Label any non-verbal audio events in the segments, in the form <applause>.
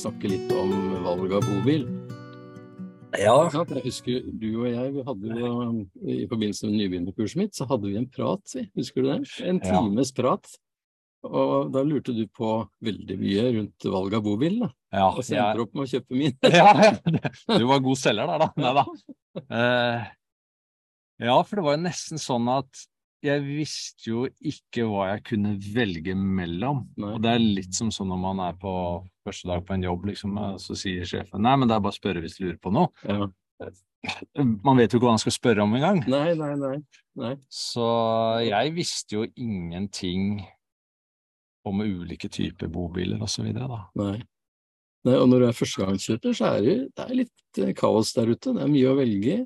snakke litt om valg av bobil. Ja. Jeg husker du og jeg, vi hadde jo i forbindelse med nybegynnerkurset mitt, så hadde vi en prat, vi. Husker du det? En times prat. Og da lurte du på veldig mye rundt valg av bobil, da. ja, Og så endte du opp med å kjøpe min. <laughs> ja, ja. Du var god selger der, da. Nei da. Uh, <laughs> ja, for det var jo nesten sånn at jeg visste jo ikke hva jeg kunne velge mellom. Nei. Og det er litt som sånn når man er på første dag på en jobb, liksom, eh, så sier sjefen nei, men det er bare å spørre hvis du lurer på noe. Ja. <laughs> Man vet jo ikke hva han skal spørre om engang. Nei, nei, nei. nei. Så jeg visste jo ingenting om ulike typer bobiler videre, da. Nei. Nei, og når du er førstegangskjøper, så er det, det er litt eh, kaos der ute. Det er mye å velge i.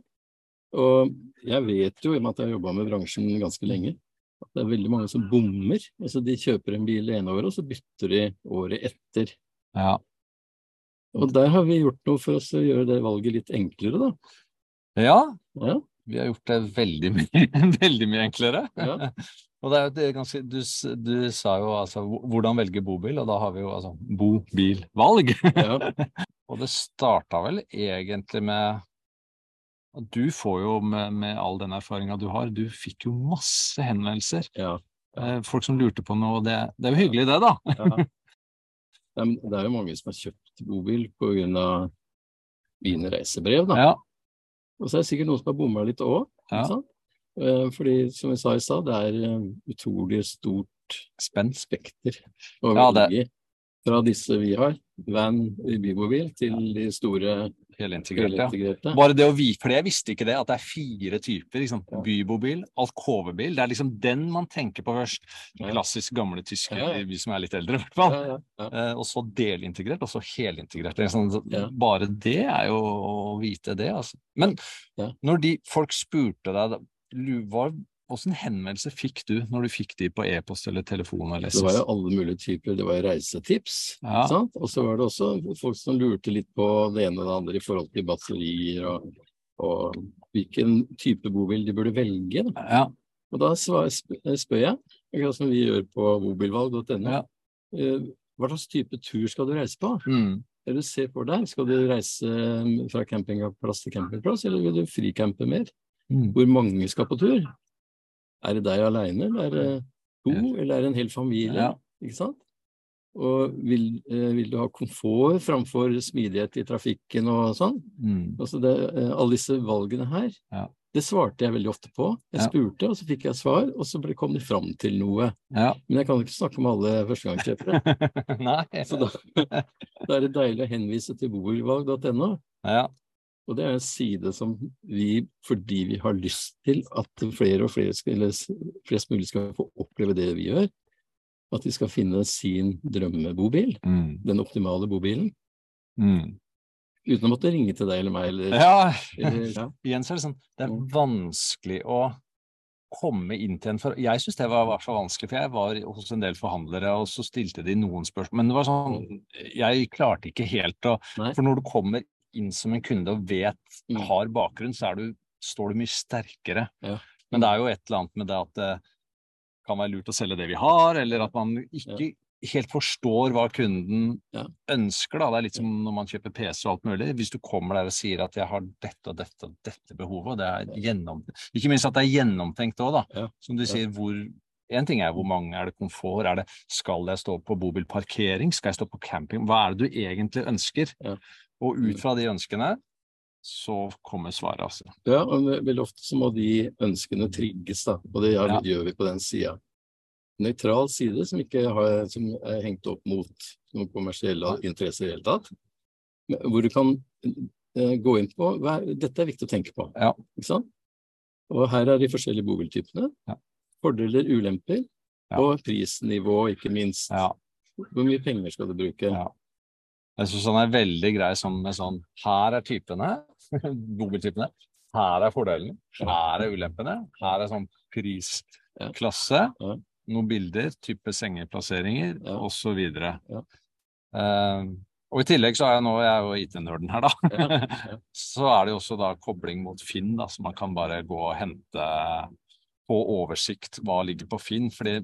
Og jeg vet jo, i og med at jeg har jobba med bransjen ganske lenge, at det er veldig mange som bommer. Altså De kjøper en bil det ene året, og så bytter de året etter. Ja. Og der har vi gjort noe for oss å gjøre det valget litt enklere, da. ja, Ja, vi har gjort det veldig mye, <laughs> veldig mye enklere. ja, <laughs> Og det er jo ganske, du, du sa jo altså hvordan velge bobil, og da har vi jo altså bobilvalg. ja. <laughs> og det starta vel egentlig med at du får jo med, med all den erfaringa du har, du fikk jo masse henvendelser. ja. Eh, folk som lurte på noe, og det, det er jo hyggelig det, da. ja. <laughs> Nei, det er jo mange som har kjøpt bobil pga. mine reisebrev, da. Ja, Og så er det sikkert noen som har bomma litt òg. Ja. Eh, Fordi, som jeg sa i stad, det er eh, utrolig stort Spenn. spekter å Ja, velge fra disse vi har, van i bymobil, til de store Helintegrert, ja. Bare det å vite, for jeg visste ikke det, at det er fire typer. Liksom. Ja. Bybobil, alkovebil. Det er liksom den man tenker på først. Ja. Klassisk gamle tyske, Ja, vi som er litt eldre i hvert fall. Eh, og så delintegrert, og så helintegrert. Ja. Bare det er jo å vite det, altså. Men Ja. når de folk spurte deg, hva, hvordan henvendelse fikk du når du fikk de på e-post eller telefon eller Det var jo alle mulige typer. Det var reisetips. Ja. sant? Og så var det også folk som lurte litt på det ene og det andre i forhold til batterier og, og hvilken type bobil de burde velge. Ja, Og da svar, spør jeg, akkurat som vi gjør på bobilvalg.no, Ja. eh, hva slags type tur skal du reise på? mm, Er du ser for deg, skal du reise mm, fra campingplass til campingplass, eller vil du fricampe mer? mm. Hvor mange skal på tur? Er det deg aleine, eller er det to, eller er det en hel familie? Ikke sant? Og vil, eh, vil du ha komfort framfor smidighet i trafikken og sånn? Mm. Altså det, eh, alle disse valgene her, Ja. det svarte jeg veldig ofte på. Jeg spurte, og så fikk jeg svar, og så kom de fram til noe. Ja. Men jeg kan ikke snakke med alle førstegangskjøpere. <laughs> Så da, <laughs> da er det deilig å henvise til bobilvalg.no. Ja. Og det er en side som vi, fordi vi har lyst til at flere og flere, skal, eller flest mulig skal få oppleve det vi gjør, at de skal finne sin drømmebobil, Mm. den optimale bobilen, Mm. uten å måtte ringe til deg eller meg. Eller, Ja. eller, ja. Igjen så er det sånn, det er Mm. vanskelig å komme inn til en for Jeg syns det var, var så vanskelig, for jeg var hos en del forhandlere, og så stilte de noen spørsmål. Men det var sånn, jeg klarte ikke helt å For når du kommer inn som en kunde og vet, Mm. har bakgrunn, så er du, står du mye sterkere. Ja. Men det er jo et eller annet med det at det kan være lurt å selge det vi har, eller at man ikke helt forstår hva kunden Ja. ønsker. Da. Det er litt som når man kjøper PC og alt mulig. Hvis du kommer der og sier at jeg har dette og dette og dette behovet, og det er gjennom... Ikke minst at det er gjennomtenkt òg, da. Ja. Som du sier, hvor en ting er hvor mange er det komfort, er det skal jeg stå på bobilparkering, skal jeg stå på camping, hva er det du egentlig ønsker? Ja. Og ut fra de ønskene, så kommer svaret, altså. Ja, og ve- veldig ofte så må de ønskene trigges, da, og det gjør, Ja. gjør vi på den sida. Nøytral side som ikke har, som er hengt opp mot noen kommersielle interesser i det hele tatt. Hvor du kan eh, gå inn på hva Dette er viktig å tenke på. Ja. Ikke sant? Og her er de forskjellige bobiltypene. Ja. Fordeler, ulemper, Ja. og prisnivå, ikke minst. Ja. Hvor mye penger skal du bruke? Jeg synes han er veldig grei sånn med sånn Her er typene, <laughs> bobiltypene. Her er fordelene. Her er ulempene. Her er sånn prisklasse. Noen bilder, type sengeplasseringer Ja. videre. Ja. Eh, og i tillegg så er jeg nå, jeg er jo IT-nerden her, da. <laughs> Så er det jo også da kobling mot Finn, da, så man kan bare gå og hente på oversikt hva ligger på Finn. fordi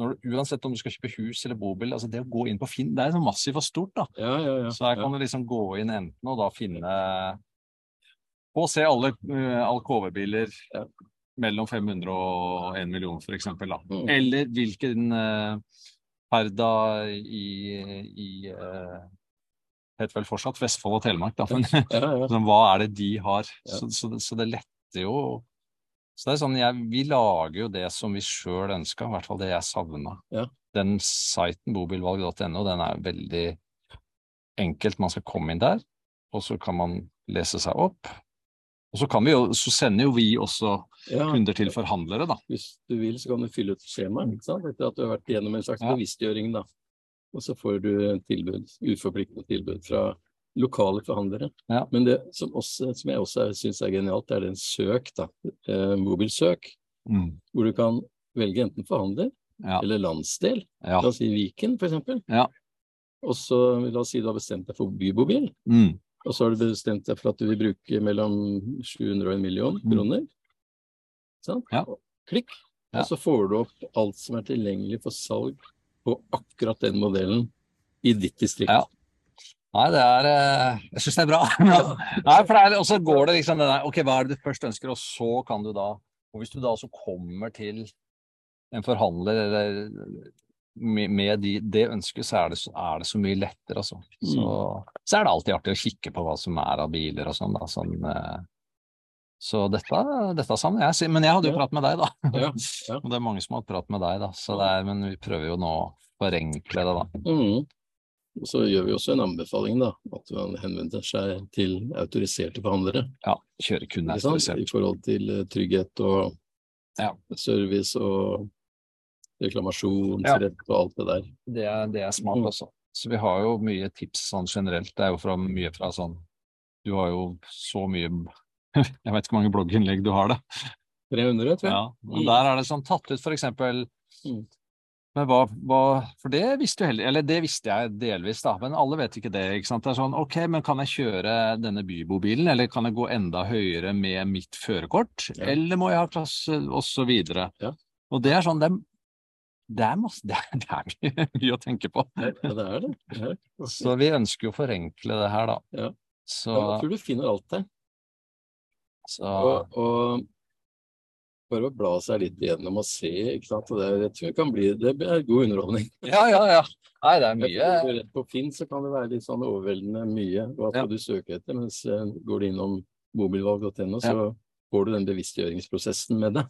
når du, Uansett om du skal kjøpe hus eller bobil, altså det å gå inn på Finn, det er så massivt og stort, da. Ja, ja, ja. Så her kan du liksom gå inn enten og da finne Og se alle uh, Alcove-biler Ja. mellom 500 og 1 million, for eksempel, da. Mm. Eller hvilken uh, Perda i, i uh, heter vel fortsatt Vestfold og Telemark, da. Men ja, ja. <laughs> hva er det de har? Så, så, det- så det letter jo Så det er sånn, jeg, vi lager jo det som vi sjøl ønska, i hvert fall det jeg savna. Ja. Den siten bobilvalg.no, den er veldig enkelt. Man skal komme inn der, og så kan man lese seg opp. Og så, kan vi jo, så sender jo vi også ja. kunder til forhandlere, da. Hvis du vil, så kan du fylle ut skjemaet ikke sant? etter at du har vært gjennom en slags Ja. bevisstgjøring. da. Og så får du tilbud, uforpliktende tilbud fra lokale forhandlere. Ja. Men det som, også, som jeg også syns er genialt, det er den søk, da. Eh, mobilsøk, hvor du kan velge enten forhandler Ja. eller landsdel. Ja. La oss si Viken, eksempel. Ja. Og så la oss si du har bestemt deg for bybobil. Mm. Og så har du bestemt deg for at du vil bruke mellom 700 og 1 million Mm. kroner. Sant? Ja. Klikk, og så får du opp alt som er tilgjengelig for salg på akkurat den modellen i ditt distrikt. Nei, det er eh, Jeg syns det er bra. <laughs> Nei, for det er, Og så går det liksom den der Ok, hva er det du først ønsker, og så kan du da Og hvis du da også kommer til en forhandler eller med, med de, det ønsket, så er det, er det så mye lettere, altså. Så, så er det alltid artig å kikke på hva som er av biler og sånn, da. Sånn, eh, så dette, dette savner jeg. Men jeg hadde jo prat med deg, da. Ja, ja. <laughs> Og det er mange som har hatt prat med deg, da. Så det er, men vi prøver jo nå å forenkle det, da. Mhm. Og så gjør vi også en anbefaling, da, at man henvender seg til autoriserte forhandlere. Ja, kjøre kun autorisert. I forhold til eh, trygghet og Ja. service og reklamasjonsrett og alt det der. Det er, det er smart Mm. også. Så vi har jo mye tips sånn generelt. Det er jo fra, mye fra sånn Du har jo så mye <laughs> Jeg vet ikke hvor mange blogginnlegg du har, da. 300, tror jeg. Ja, men der er det sånn tatt ut for eksempel Mm. Men hva, hva For det visste jo heller Eller det visste jeg delvis, da, men alle vet ikke det. ikke sant? Det er sånn OK, men kan jeg kjøre denne bybobilen, eller kan jeg gå enda høyere med mitt førerkort? Ja. Eller må jeg ha klasse, og så videre. Ja. Og det er sånn det er, det er, masse, <laughs> det er, det er mye, å tenke på. Ja, det er det. det. Så vi ønsker jo å forenkle det her, da. Ja. Så, jeg tror du finner alt der. så Og, og bare å bla seg litt igjennom og se, ikke sant. Og det, jeg tror det kan bli Det er god underholdning. <laughs> Ja, ja, ja. Nei, det er mye går rett på Finn, så kan det være litt sånn overveldende mye hva skal Ja. du søke etter. Mens eh, går du innom mobilvalg.no, så får du den bevisstgjøringsprosessen med det.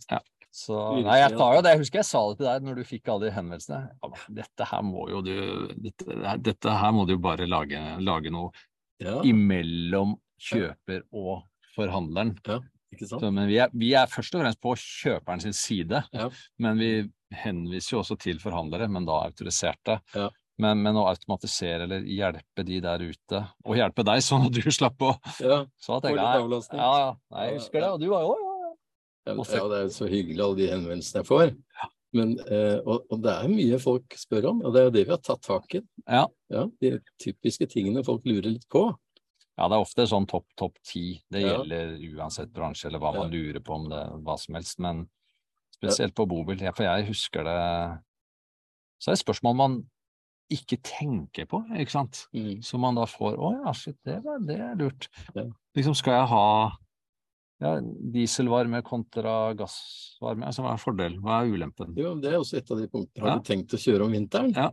Så, nei, jeg tar jo det, jeg husker jeg sa det til deg når du fikk alle de henvendelsene. Ja, dette her må jo du Dette, dette her må du bare lage, lage noe Ja, imellom kjøper og forhandleren. sant? Så, men vi er, vi er først og fremst på kjøperen sin side, Ja. men vi henviser jo også til forhandlere, men da autoriserte. Ja. Men, men å automatisere eller hjelpe de der ute, og hjelpe deg sånn at du <laughs> slapp å Ja, Så tenker jeg. Ja, ja. Nei, jeg husker det, og du var jo ja, det er så hyggelig alle de henvendelsene jeg får. Men, eh, og, og det er mye folk spør om, og det er jo det vi har tatt tak i. Ja. Ja, de typiske tingene folk lurer litt på. Ja, det er ofte sånn topp topp ti. Det Ja. gjelder uansett bransje eller hva man lurer på om det hva som helst. Men spesielt på bobil, for jeg husker det Så er det spørsmål man ikke tenker på, ikke sant. Mm. Så man da får Å ja, shit, det, var, det er lurt. Ja. Liksom skal jeg ha ja, dieselvarme kontra gassvarme? Altså, hva er fordelen? Hva er ulempen? Jo, det er også et av de punktene. Har du tenkt å kjøre om vinteren? Ja.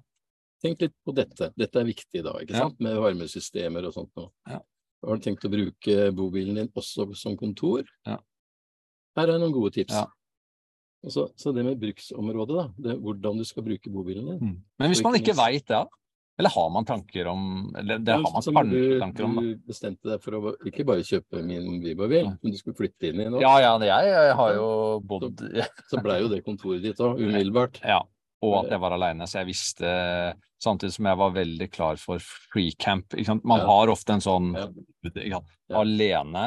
Tenk litt på dette. Dette er viktig da, ikke Ja. sant? Med varmesystemer og sånt nå. Ja. Har du tenkt å bruke bobilen din også som kontor? Ja. Her er noen gode tips. Ja. Så, så det med bruksområdet, da. Det, hvordan du skal bruke bobilen din. Mm. Men hvis ikke man ikke ikke veit det, eller har man tanker om Eller det har man Som kanskje du, tanker om, da. du bestemte deg for å ikke bare kjøpe min Ja. men du skulle flytte inn i nå. Ja, ja, jeg, jeg har jo bodd Så blei jo det kontoret ditt òg, <laughs> umiddelbart. Ja, og at jeg var aleine, så jeg visste Samtidig som jeg var veldig klar for free camp. Ikke sant? Man har ofte en sånn alene,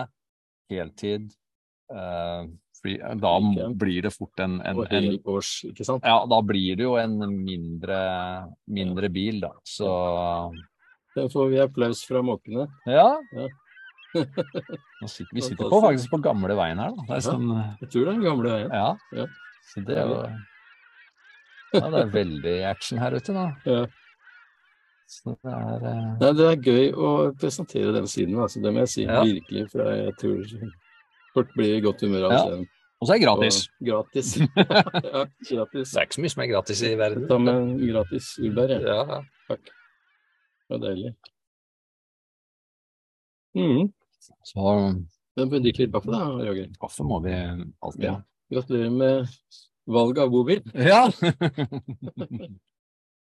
heltid uh, free, Da blir det fort en, en, en sant. Ja, da blir det jo en mindre, mindre bil, da. Så Der får vi applaus fra måkene. ja. Ja. Sitter, vi sitter på faktisk på gamle veien her, da. Sånn, Jeg tror det er den gamle veien. ja. Ja. Så det er jo Ja, det er veldig action her ute da. Ja. Så det er uh... Nei, det er gøy å presentere den siden, altså. det må jeg si. Ja. Virkelig. For jeg tror folk blir i godt humør av Ja. den. Og så er det gratis. Og gratis. <laughs> ja, gratis. Det er ikke så mye som er gratis i verden. Ta med en gratis jordbær, jeg. Ja. Takk. Det var deilig. Mm. Så Men drikk vi drikke litt kaffe da, Roger? kaffe må vi alltid ha. Gratulerer med valg av bobil. Ja. <laughs>